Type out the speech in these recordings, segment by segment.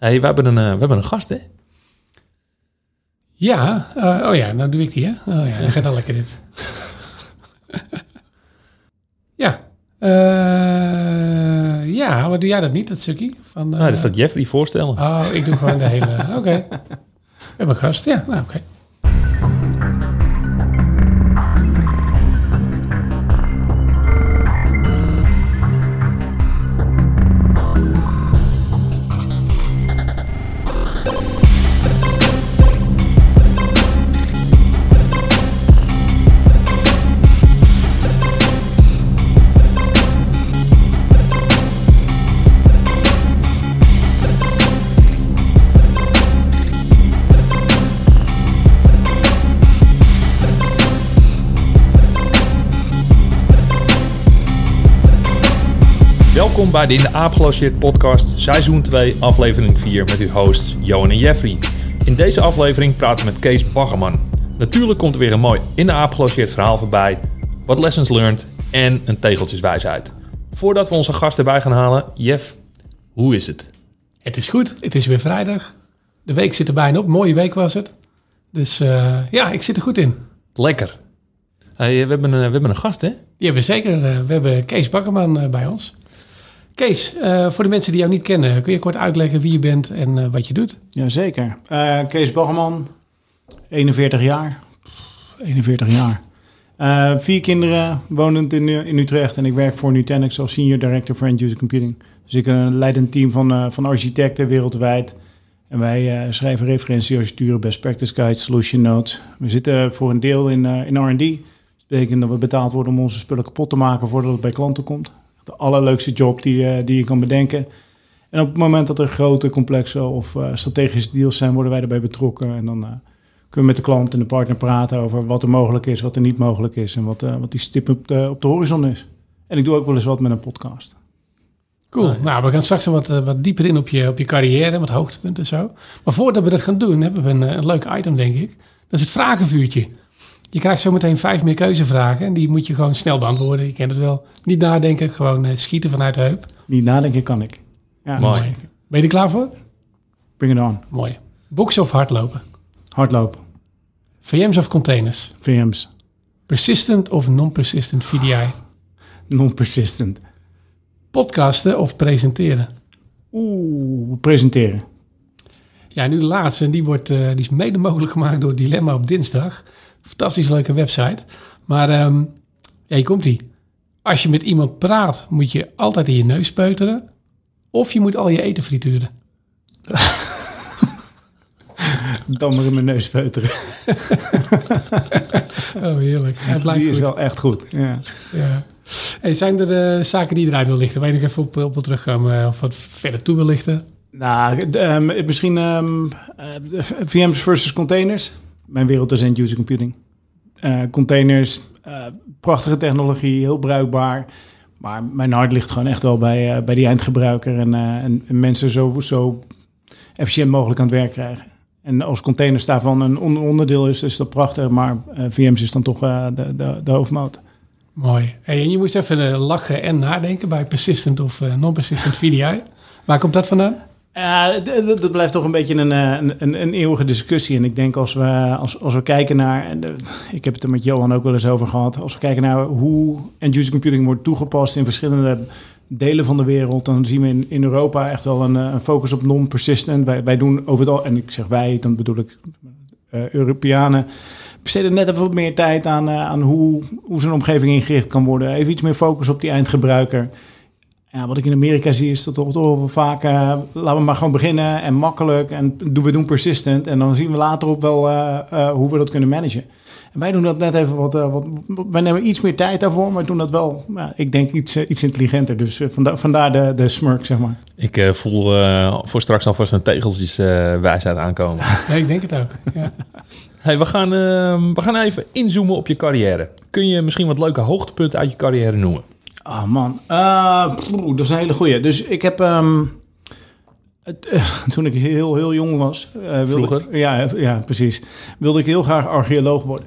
hey, we, hebben een, eh, we hebben een gast, hè? Ja, eh, oh ja, nou doe ik die, hè? Oh ja, dan gaat al lekker dit. ja. Eh, ja, maar doe jij dat niet, dat stukje? Van, Nou, dat is dat Jeffrey voorstellen. Oh, ik doe gewoon de hele... Oké. We hebben een gast, ja. Nou, oké. Welkom bij de In de Aap Gelogeerd podcast, seizoen 2, aflevering 4 met uw hosts Johan en Jeffrey. In deze aflevering praten we met Kees Baggerman. Natuurlijk komt er weer een mooi In de Aap Gelogeerd verhaal voorbij, wat lessons learned en een tegeltjeswijsheid. Voordat we onze gast erbij gaan halen, Jeff, hoe is het? Het is goed. Het is weer vrijdag. De week zit er bijna op. Mooie week was het. Dus eh, ja, ik zit er goed in. Lekker. Hey, we, hebben een, we hebben een gast, hè? Hebben we zeker. eh, we hebben Kees Bakkerman eh, bij ons. Kees, eh, voor de mensen die jou niet kennen, kun je kort uitleggen wie je bent en eh, wat je doet? Jazeker. Eh Kees Baggerman, 41 jaar. 41 jaar. Vier kinderen, wonend in, in Utrecht. En ik werk voor Nutanix als Senior Director voor End User Computing. Dus ik leid een team van, van architecten wereldwijd. En wij schrijven referentiearchitecturen, best practice guides, solution notes. We zitten voor een deel in, in R&D. Dat betekent dat we betaald worden om onze spullen kapot te maken voordat het bij klanten komt. De allerleukste job die, eh, die je kan bedenken. En op het moment dat er grote, complexe of eh, strategische deals zijn, worden wij erbij betrokken. En dan eh, kunnen we met de klant en de partner praten over wat er mogelijk is, wat er niet mogelijk is en wat, eh, wat die stip op de, op de horizon is. En ik doe ook wel eens wat met een podcast. Cool. Ah, ja. Nou, we gaan straks wat, wat dieper in op je, op je carrière, wat hoogtepunten en zo. Maar voordat we dat gaan doen, hebben we een, een leuk item, denk ik. Dat is het vragenvuurtje. Je krijgt zo meteen vijf meer keuzevragen en die moet je gewoon snel beantwoorden. Je kent het wel. Niet nadenken, gewoon eh, schieten vanuit de heup. Niet nadenken kan ik. Ja, Mooi. Ben je er klaar voor? Bring it on. Mooi. Boksen of hardlopen? Hardlopen. VM's of containers? VM's. Persistent of non-persistent VDI? Non-persistent. Podcasten of presenteren? Oeh, presenteren. Ja, nu de laatste. En die, wordt, eh, die is mede mogelijk gemaakt door Dilemma op dinsdag. Fantastisch leuke website. Maar ehm ja, hier komt die. Als je met iemand praat, moet je altijd in je neus peuteren. Of je moet al je eten frituren. Dan maar in mijn neus peuteren. Oh, heerlijk. Hij blijft Die is goed. wel echt goed. Ja. Ja. Hey, zijn er eh, zaken die je eruit wil lichten? Waar je nog even op, op wil terugkomen eh, of wat verder toe wil lichten? Nou, ehm, misschien ehm, eh, VM's versus containers. Mijn wereld is end-user computing. Eh, containers, eh, prachtige technologie, heel bruikbaar. Maar mijn hart ligt gewoon echt wel bij, eh, bij die eindgebruiker en, en, en mensen zo, zo efficiënt mogelijk aan het werk krijgen. En als containers daarvan een on- onderdeel is, is dat prachtig. Maar VM's is dan toch de, de, de hoofdmoot. Mooi. En je moest even lachen en nadenken bij persistent of non-persistent VDI. Waar komt dat vandaan? Ja, d- dat blijft toch een beetje een, eh, een, een, een eeuwige discussie. En ik denk als we, als, als we kijken naar, ik heb het er met Johan ook wel eens over gehad, als we kijken naar hoe end-user computing wordt toegepast in verschillende delen van de wereld, dan zien we in, in Europa echt wel een, eh, een focus op non-persistent. Wij, wij doen over het al, en ik zeg wij, dan bedoel ik eh, Europeanen, besteden net even wat meer tijd aan, eh, aan hoe, hoe zo'n omgeving ingericht kan worden. Even iets meer focus op die eindgebruiker. Ja, wat ik in Amerika zie is dat toch, wel vaak, eh, laten we maar gewoon beginnen en makkelijk en doen we doen persistent en dan zien we later op wel eh, eh, hoe we dat kunnen managen. En wij doen dat net even wat, wat, wij nemen iets meer tijd daarvoor, maar doen dat wel, ja, ik denk iets, iets intelligenter. Dus vanda- vandaar de, de smirk, zeg maar. Ik voel eh, voor straks alvast een tegeltjeswijsheid aankomen. Ja, ik denk het ook. Ja. Hey, we, gaan, eh, we gaan even inzoomen op je carrière. Kun je misschien wat leuke hoogtepunten uit je carrière noemen? Ah man, Eh, dat is een hele goeie. Dus ik heb, ehm, het, eh, toen ik heel, heel jong was... eh, wilde Vroeger? Ik, ja, ja, precies. Wilde ik heel graag archeoloog worden.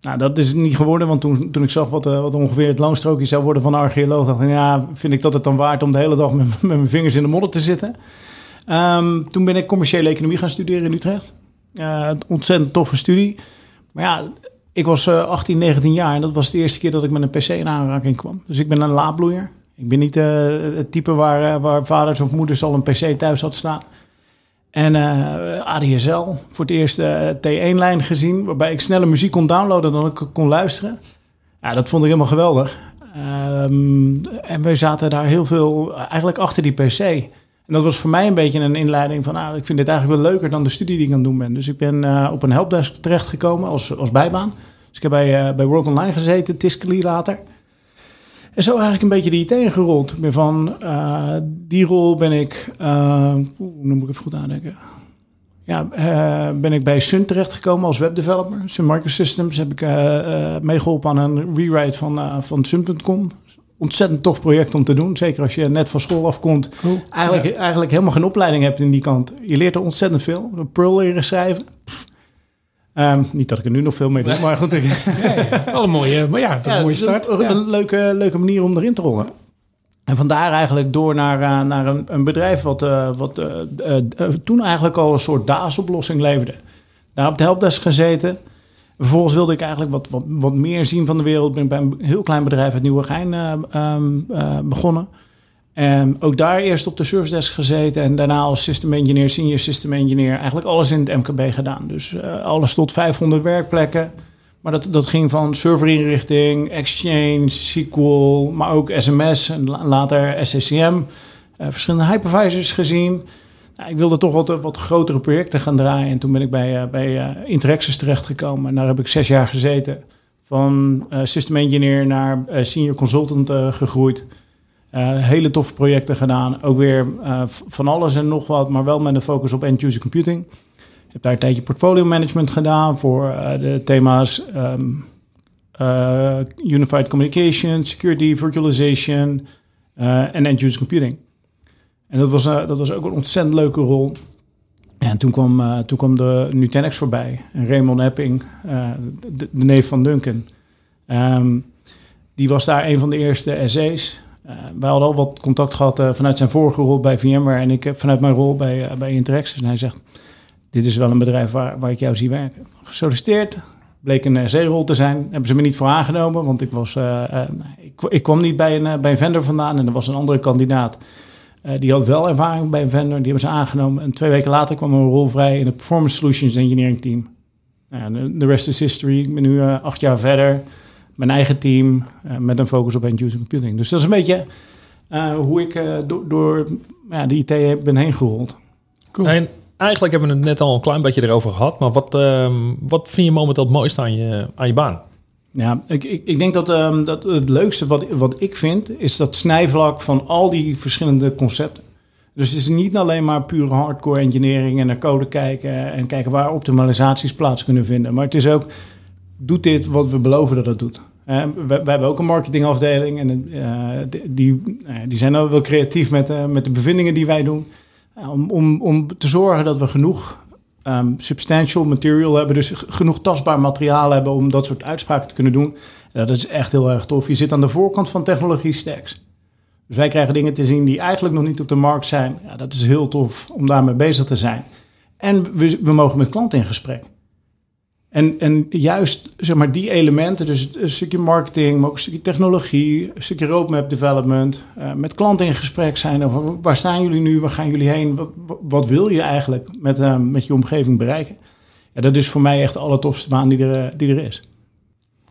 Nou, dat is het niet geworden, want toen, toen ik zag wat, wat ongeveer het loonstrookje zou worden van een archeoloog, dacht ik, ja, vind ik dat het dan waard om de hele dag met, met mijn vingers in de modder te zitten? Ehm, toen ben ik commerciële economie gaan studeren in Utrecht. Uh, ontzettend toffe studie. Maar ja, ik was 18, 19 jaar en dat was de eerste keer dat ik met een PC in aanraking kwam. Dus ik ben een laadbloeier. Ik ben niet het type waar, waar vaders of moeders al een PC thuis had staan. En ADSL, voor het eerst uh, T1-lijn gezien, waarbij ik sneller muziek kon downloaden dan ik kon luisteren. Ja, dat vond ik helemaal geweldig. Um, en wij zaten daar heel veel eigenlijk achter die PC. En dat was voor mij een beetje een inleiding van, nou, ik vind dit eigenlijk wel leuker dan de studie die ik aan het doen ben. Dus ik ben op een helpdesk terechtgekomen als, als bijbaan. Ik heb bij, bij World Online gezeten, Tiscali later. En zo eigenlijk een beetje die IT ingerold. Ik ben van uh, die rol ben ik, uh, nu moet ik even goed aandenken. Ja, uh, ben ik bij Sun terechtgekomen als webdeveloper. Sun Microsystems heb ik meegeholpen aan een rewrite van, van Sun.com. Ontzettend tof project om te doen. Zeker als je net van school afkomt. Cool. Eigenlijk, ja. eigenlijk helemaal geen opleiding hebt in die kant. Je leert er ontzettend veel. Perl leren schrijven. Pff. Um, niet dat ik er nu nog veel mee doe, maar goed. Ik, ja, ja. Wel een mooie, maar ja, een mooie start. Een, ja. een leuke, leuke manier om erin te rollen. En vandaar eigenlijk door naar, uh, naar een, een, bedrijf wat, uh, wat uh, toen eigenlijk al een soort DAS-oplossing leverde. Daar op de helpdesk gezeten. Vervolgens wilde ik eigenlijk wat, wat, wat meer zien van de wereld. Ben ik bij een heel klein bedrijf uit Nieuwegein um, begonnen. En ook daar eerst op de service desk gezeten en daarna als system engineer, senior system engineer, eigenlijk alles in het MKB gedaan. Dus uh, alles tot 500 werkplekken. Maar dat, dat ging van serverinrichting, Exchange, SQL, maar ook SMS en later SCCM. Eh, verschillende hypervisors gezien. Nou, ik wilde toch wat, wat grotere projecten gaan draaien. En toen ben ik bij, uh, bij Interexus terechtgekomen. En daar heb ik zes jaar gezeten. Van system engineer naar senior consultant gegroeid. Uh, hele toffe projecten gedaan. Ook weer uh, van alles en nog wat, maar wel met een focus op end-user computing. Ik heb daar een tijdje portfolio management gedaan voor uh, de thema's um, Unified Communication, Security, Virtualization en end-user computing. En dat was, dat was ook een ontzettend leuke rol. En toen kwam, toen kwam de Nutanix voorbij. Raymond Epping, de, de, neef van Duncan. Um, die was daar een van de eerste SE's. Uh, wij hadden al wat contact gehad uh, vanuit zijn vorige rol bij VMware en ik vanuit mijn rol bij, uh, bij Interactions. En hij zegt, dit is wel een bedrijf waar, waar ik jou zie werken. Gesolliciteerd, bleek een C-rol te zijn. Hebben ze me niet voor aangenomen, want ik, was, ik, ik, kwam niet bij een, bij een vendor vandaan en er was een andere kandidaat. die had wel ervaring bij een vendor, die hebben ze aangenomen. En twee weken later kwam een rol vrij in het Performance Solutions Engineering team. Nou, de rest is history. Ik ben nu acht jaar verder mijn eigen team uh, met een focus op end-user computing. Dus dat is een beetje uh, hoe ik uh, door, door ja, de IT ben heen gerold. Cool. En eigenlijk hebben we het net al een klein beetje erover gehad, maar wat, uh, wat vind je momenteel het mooiste aan je, aan je baan? Ja, ik, ik, ik denk dat, um, dat het leukste wat, wat ik vind, is dat snijvlak van al die verschillende concepten. Dus het is niet alleen maar pure hardcore engineering en naar code kijken en kijken waar optimalisaties plaats kunnen vinden. Maar het is ook, doet dit wat we beloven dat het doet? Uh, we, hebben ook een marketingafdeling en uh, die, uh, die zijn ook wel creatief met, met de bevindingen die wij doen. om, om, om te zorgen dat we genoeg um, substantial material hebben, dus genoeg tastbaar materiaal hebben om dat soort uitspraken te kunnen doen. dat is echt heel erg tof. Je zit aan de voorkant van technologie stacks. Dus wij krijgen dingen te zien die eigenlijk nog niet op de markt zijn. Ja, dat is heel tof om daarmee bezig te zijn. En we, we mogen met klanten in gesprek. En, en juist zeg maar, die elementen, dus een stukje marketing, maar ook een stukje technologie, een stukje roadmap development, uh, met klanten in gesprek zijn over waar staan jullie nu, waar gaan jullie heen, wat, wat wil je eigenlijk met, uh, met je omgeving bereiken. Ja, dat is voor mij echt de allertofste baan die er, die er is.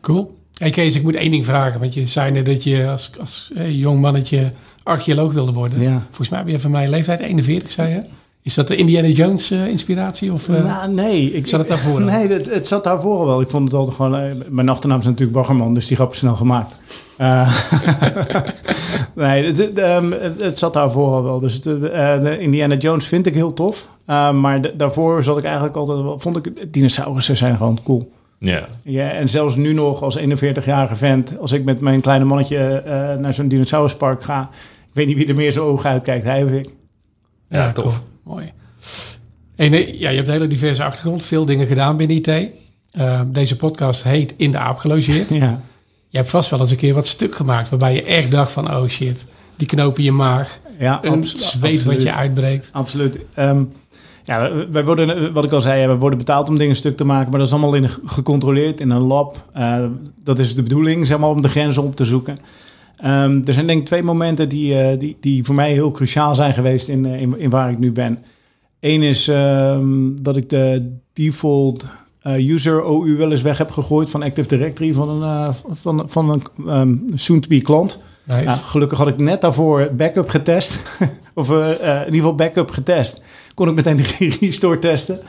Cool. Hey Kees, ik moet één ding vragen, want je zei net dat je als, als hey, jong mannetje archeoloog wilde worden. Ja. Volgens mij ben je van mijn leeftijd 41, zei je? Is dat de Indiana Jones uh, inspiratie? Of, uh, nou, nee. Ik, zat het daarvoor? Nee, het, het zat daarvoor wel. Ik vond het altijd gewoon... Uh, mijn achternaam is natuurlijk Baggerman, dus die grap is snel gemaakt. nee, het, het, um, het, het, zat daarvoor al wel. Dus de Indiana Jones vind ik heel tof. maar daarvoor zat ik eigenlijk altijd wel... Vond ik dinosaurussen zijn gewoon cool. Ja. ja. En zelfs nu nog als 41-jarige vent... Als ik met mijn kleine mannetje naar zo'n dinosauruspark ga... Ik weet niet wie er meer zo ogen uitkijkt, hij of ik. Ja, ja tof. Cool. Ja, je hebt een hele diverse achtergrond, veel dingen gedaan binnen IT. Uh, deze podcast heet In de Aap gelogeerd. Ja. Je hebt vast wel eens een keer wat stuk gemaakt waarbij je echt dacht van, oh shit, die knoop in je maag. Ja, een zweet wat je uitbreekt. Absoluut. Ehm, ja, wij- worden, wat ik al zei, we worden betaald om dingen stuk te maken, maar dat is allemaal in gecontroleerd in een lab. Eh, dat is de bedoeling, zeg maar, om de grenzen op te zoeken. Ehm, er zijn denk ik twee momenten die, eh, die, die voor mij heel cruciaal zijn geweest in, eh, in, in waar ik nu ben. Eén is ehm, dat ik de default eh, user OU wel eens weg heb gegooid van Active Directory van een, eh, van, van een ehm, soon-to-be klant. Nice. Ja, gelukkig had ik net daarvoor backup getest. of eh, in ieder geval backup getest. Kon ik meteen de restore testen.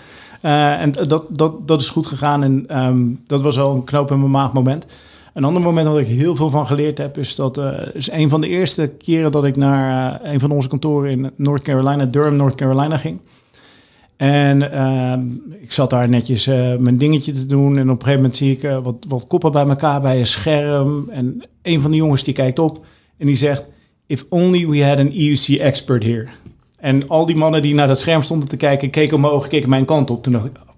En dat, dat, dat is goed gegaan. En ehm, dat was wel een knoop in mijn maag moment. Een ander moment dat ik heel veel van geleerd heb... is dat is een van de eerste keren dat ik naar een van onze kantoren in North Carolina... Durham, North Carolina ging. En ehm, ik zat daar netjes eh, mijn dingetje te doen. En op een gegeven moment zie ik eh, wat, wat koppen bij elkaar bij een scherm. En een van de jongens die kijkt op en die zegt... If only we had an EUC expert here. En al die mannen die naar dat scherm stonden te kijken... keken omhoog, keken mijn kant op. Toen dacht ik... oh,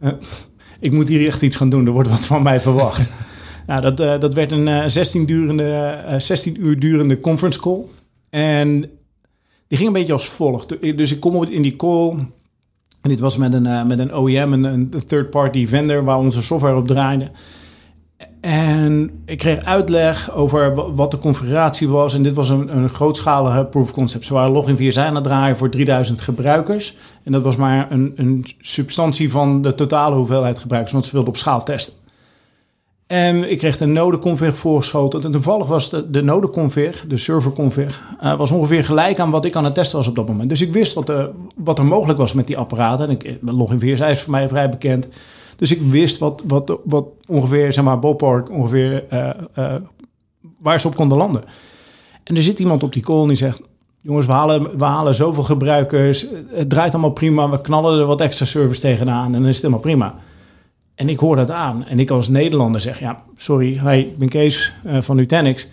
eh, ik moet hier echt iets gaan doen. Er wordt wat van mij verwacht. nou, dat, dat werd een eh, 16, durende, eh, 16 uur durende conference call. En die ging een beetje als volgt. Dus ik kom op in die call. En dit was met een, eh, met een OEM, een, een third-party vendor waar onze software op draaide. En ik kreeg uitleg over wa- wat de configuratie was. En dit was een, een grootschalige proof of concept. Ze waren login 4 zijn draaien voor 3000 gebruikers. En dat was maar een, een substantie van de totale hoeveelheid gebruikers. Want ze wilden op schaal testen. En ik kreeg de nodeconfig voorgeschoten. En toevallig was de, de nodeconfig, de serverconfig, eh was ongeveer gelijk aan wat ik aan het testen was op dat moment. Dus ik wist wat, er wat er mogelijk was met die apparaten. En ik, eh, login 4 is voor mij vrij bekend. Dus ik wist wat, wat, wat ongeveer, zeg maar, ballpark, ongeveer eh, waar ze op konden landen. En er zit iemand op die call en die zegt... Jongens, we halen, we halen zoveel gebruikers. Het draait allemaal prima. We knallen er wat extra service tegenaan. En dan is het helemaal prima. En ik hoor dat aan. En ik als Nederlander zeg... Ja, sorry, hi, ik ben Kees eh, van Nutanix.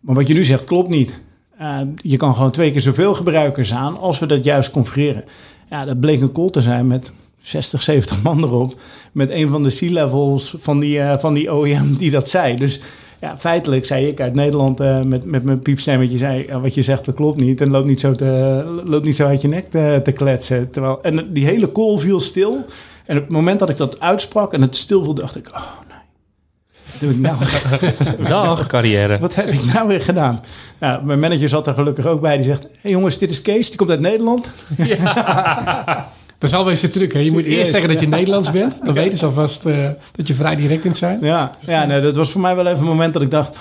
Maar wat je nu zegt klopt niet. Eh, je kan gewoon twee keer zoveel gebruikers aan... als we dat juist configureren. Ja, dat bleek een call te zijn met 60, 70 man erop. Met een van de C-levels van die, eh, van die OEM die dat zei. Dus ja, feitelijk zei ik uit Nederland met, met mijn piepstemmetje... Zei, wat je zegt, dat klopt niet. En loop niet zo, te, niet zo uit je nek te, te kletsen. Terwijl, en die hele call viel stil. En op het moment dat ik dat uitsprak en het stil viel, dacht ik... Oh nee, wat doe ik nou? Dag, carrière. Wat heb ik nou weer gedaan? Nou, mijn manager zat er gelukkig ook bij. Die zegt, hey jongens, dit is Kees. Die komt uit Nederland. Dat is alweer de truc. Hè? Je moet eerst zeggen dat je Nederlands bent. Dan weten ze alvast eh, dat je vrij direct kunt zijn. Ja, ja nee, dat was voor mij wel even een moment dat ik dacht...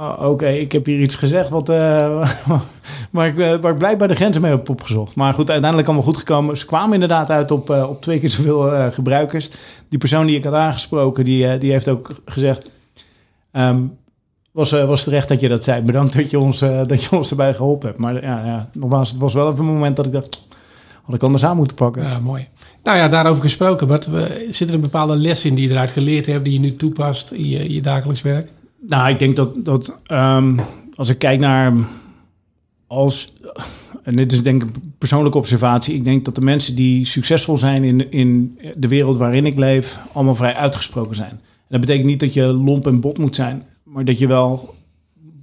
oh, Oké, ik heb hier iets gezegd wat, eh, waar, ik, eh, waar ik blijkbaar de grenzen mee heb opgezocht. Maar goed, uiteindelijk allemaal goed gekomen. Ze kwamen inderdaad uit op, eh, op twee keer zoveel gebruikers. Die persoon die ik had aangesproken, die, die heeft ook gezegd... ehm, was, was terecht dat je dat zei. Bedankt dat je ons, dat je ons erbij geholpen hebt. Maar ja, ja, nogmaals, het was wel even een moment dat ik dacht... Had ik anders aan moeten pakken. Ja, mooi. Nou ja, daarover gesproken. Wat, zit er een bepaalde les in die je eruit geleerd hebt... die je nu toepast in je, je dagelijks werk? Nou, ik denk dat, dat ehm, als ik kijk naar als, en dit is denk ik een persoonlijke observatie, ik denk dat de mensen die succesvol zijn in, in de wereld waarin ik leef, allemaal vrij uitgesproken zijn. En dat betekent niet dat je lomp en bot moet zijn, maar dat je wel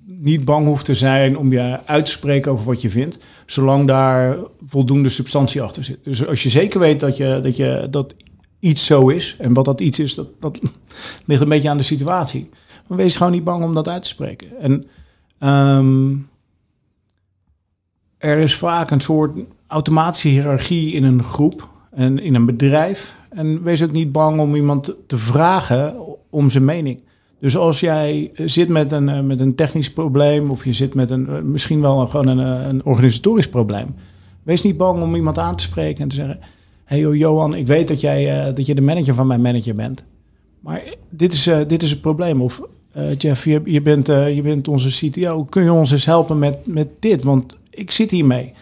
niet bang hoeft te zijn om je uit te spreken over wat je vindt, zolang daar voldoende substantie achter zit. Dus als je zeker weet dat, je, dat, je, dat iets zo is, en wat dat iets is, dat, dat ligt een beetje aan de situatie. Maar wees gewoon niet bang om dat uit te spreken. En ehm, er is vaak een soort automatische hiërarchie in een groep en in een bedrijf. En wees ook niet bang om iemand te vragen om zijn mening. Dus als jij zit met een, eh, met een technisch probleem of je zit met een, eh, misschien wel gewoon een, eh, een organisatorisch probleem. Wees niet bang om iemand aan te spreken en te zeggen... hey joh, Johan, ik weet dat, jij, dat je de manager van mijn manager bent. Maar dit is, dit is het probleem. Of Jeff, je, je, bent, eh, je bent onze CTO. Kun je ons eens helpen met, met dit? Want ik zit hiermee.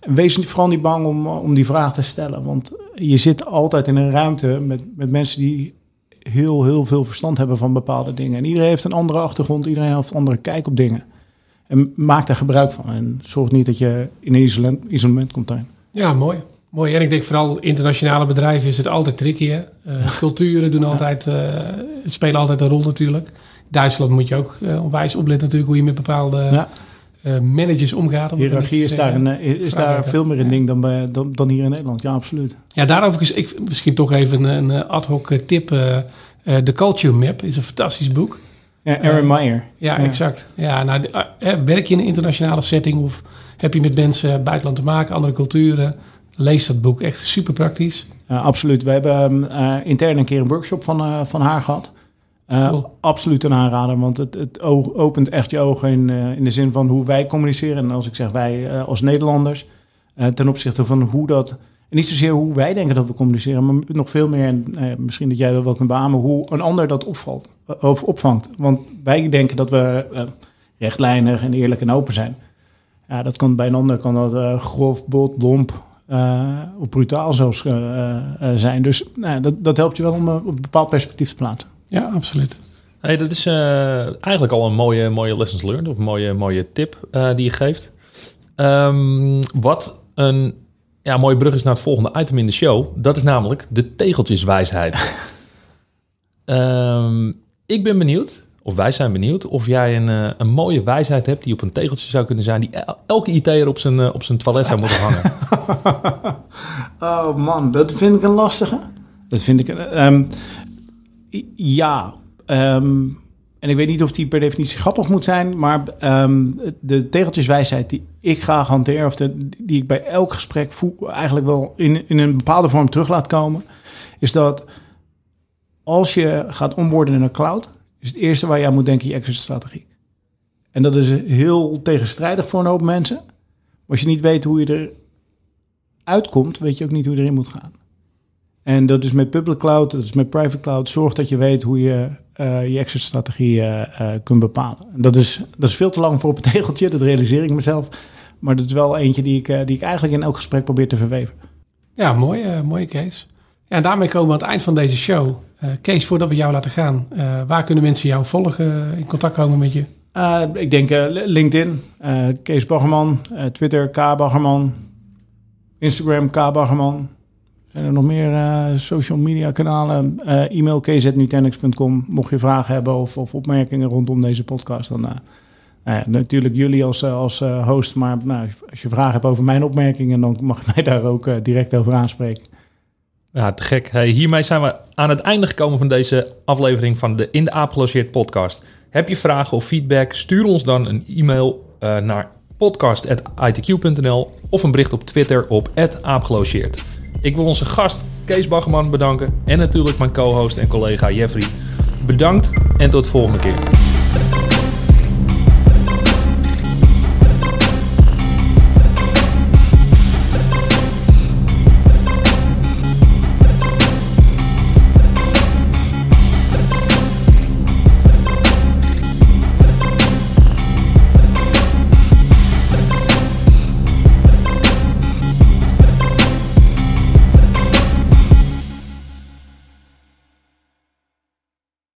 En Wees vooral niet bang om, eh, om die vraag te stellen. Want je zit altijd in een ruimte met, met mensen die heel, heel veel verstand hebben van bepaalde dingen. En iedereen heeft een andere achtergrond. Iedereen heeft een andere kijk op dingen. En maak daar gebruik van. En zorg niet dat je in een isolement, komt daarin. Ja, mooi. Mooi. En ik denk vooral internationale bedrijven is het altijd tricky. Hè? Eh, culturen doen altijd, eh, spelen altijd een rol natuurlijk. Duitsland moet je ook eh, onwijs opletten natuurlijk hoe je met bepaalde Ja. eh, managers omgaat. om netjes is daar, een, eh, is daar veel meer een ding dan, bij, dan, dan hier in Nederland. Ja, absoluut. Ja, daarover is ik, misschien toch even een, een ad hoc tip. eh, The Culture Map is een fantastisch boek. Ja, Aaron Meyer. Ja, Ja. exact. Ja, nou, de- werk je in een internationale setting of heb je met mensen buitenland te maken, andere culturen? Lees dat boek. Echt super praktisch. Absoluut. We hebben eh, intern een keer een workshop van, van haar gehad. Eh, Cool. Absoluut een aanrader, want het, het opent echt je ogen in, eh, in de zin van hoe wij communiceren. En als ik zeg wij eh, als Nederlanders, ten opzichte van hoe dat... En niet zozeer hoe wij denken dat we communiceren, maar nog veel meer, en misschien dat jij dat wel kunt beamen, hoe een ander dat opvalt, of opvangt. Want wij denken dat we rechtlijnig en eerlijk en open zijn. Ja, dat kan bij een ander kan dat grof, bot, lomp of brutaal zelfs zijn. Dus nou, dat, dat helpt je wel om een bepaald perspectief te plaatsen. Ja, absoluut. Hey, dat is eh, eigenlijk al een mooie, mooie lessons learned of een mooie, mooie tip eh, die je geeft. Ehm, wat een ja, mooie brug is naar het volgende item in de show. Dat is namelijk de tegeltjeswijsheid. Ehm, ik ben benieuwd, of wij zijn benieuwd, of jij een, eh, een mooie wijsheid hebt die op een tegeltje zou kunnen zijn, die el- elke IT'er op zijn, op zijn toilet zou moeten hangen. Oh man, dat vind ik een lastige. Dat vind ik... een- ehm, i- ja, ehm, en ik weet niet of die per definitie grappig moet zijn, maar ehm, de tegeltjeswijsheid die ik graag hanteer, of de, die ik bij elk gesprek voel, eigenlijk wel in, in een bepaalde vorm terug laat komen, is dat als je gaat onboarden in een cloud, is het eerste waar je aan moet denken je exit-strategie. En dat is heel tegenstrijdig voor een hoop mensen. Maar als je niet weet hoe je er uitkomt, weet je ook niet hoe je erin moet gaan. En dat is met public cloud, dat is met private cloud. Zorg dat je weet hoe je eh, je exit-strategie eh, eh, kunt bepalen. En dat is, dat is veel te lang voor op het tegeltje, dat realiseer ik mezelf. Maar dat is wel eentje die ik, die ik eigenlijk in elk gesprek probeer te verweven. Ja, mooi, mooie Kees. Ja, en daarmee komen we aan het eind van deze show. Kees, voordat we jou laten gaan, waar kunnen mensen jou volgen, in contact komen met je? Ik denk LinkedIn, Kees Baggerman, Twitter K Baggerman, Instagram K Baggerman. Zijn er nog meer eh, social media kanalen? Eh, e-mail kz.nutanix.com. Mocht je vragen hebben of, of opmerkingen rondom deze podcast, dan eh, nou natuurlijk jullie als, als host. Maar nou, als je vragen hebt over mijn opmerkingen, dan mag je mij daar ook direct over aanspreken. Ja, te gek. Hey, hiermee zijn we aan het einde gekomen van deze aflevering van de In de Aap podcast. Heb je vragen of feedback? Stuur ons dan een e-mail naar podcast.itq.nl of een bericht op Twitter op aapgelogeerd. Ik wil onze gast Kees Baggerman bedanken en natuurlijk mijn co-host en collega Jeffrey. Bedankt en tot de volgende keer.